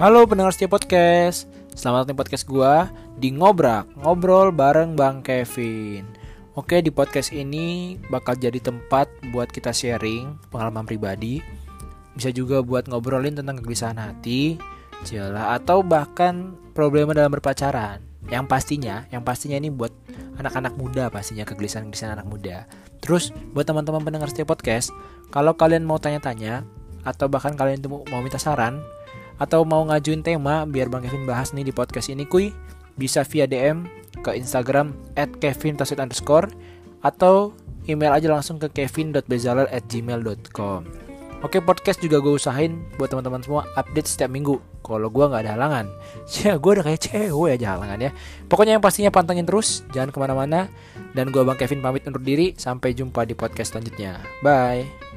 Halo pendengar setiap podcast. Selamat datang di podcast gua Di Ngobrak Ngobrol bareng Bang Kevin. Oke di podcast ini bakal jadi tempat buat kita sharing pengalaman pribadi. Bisa juga buat ngobrolin tentang kegelisahan hati Celah atau bahkan problema dalam berpacaran. Yang pastinya, yang pastinya ini buat anak-anak muda pastinya kegelisahan-kegelisahan anak muda. Terus buat teman-teman pendengar setiap podcast Kalau kalian mau tanya-tanya Atau bahkan kalian mau minta saran atau mau ngajuin tema biar Bang Kevin bahas nih di podcast ini kuy bisa via DM ke Instagram at Kevin underscore atau email aja langsung ke kevin.bezaler at gmail.com Oke podcast juga gue usahain buat teman-teman semua update setiap minggu. Kalau gue nggak ada halangan. Ya gue udah kayak cewek aja halangan ya pokoknya yang pastinya pantengin terus jangan ke mana-mana. Dan gue bang Kevin pamit undur diri. Sampai jumpa di podcast selanjutnya. Bye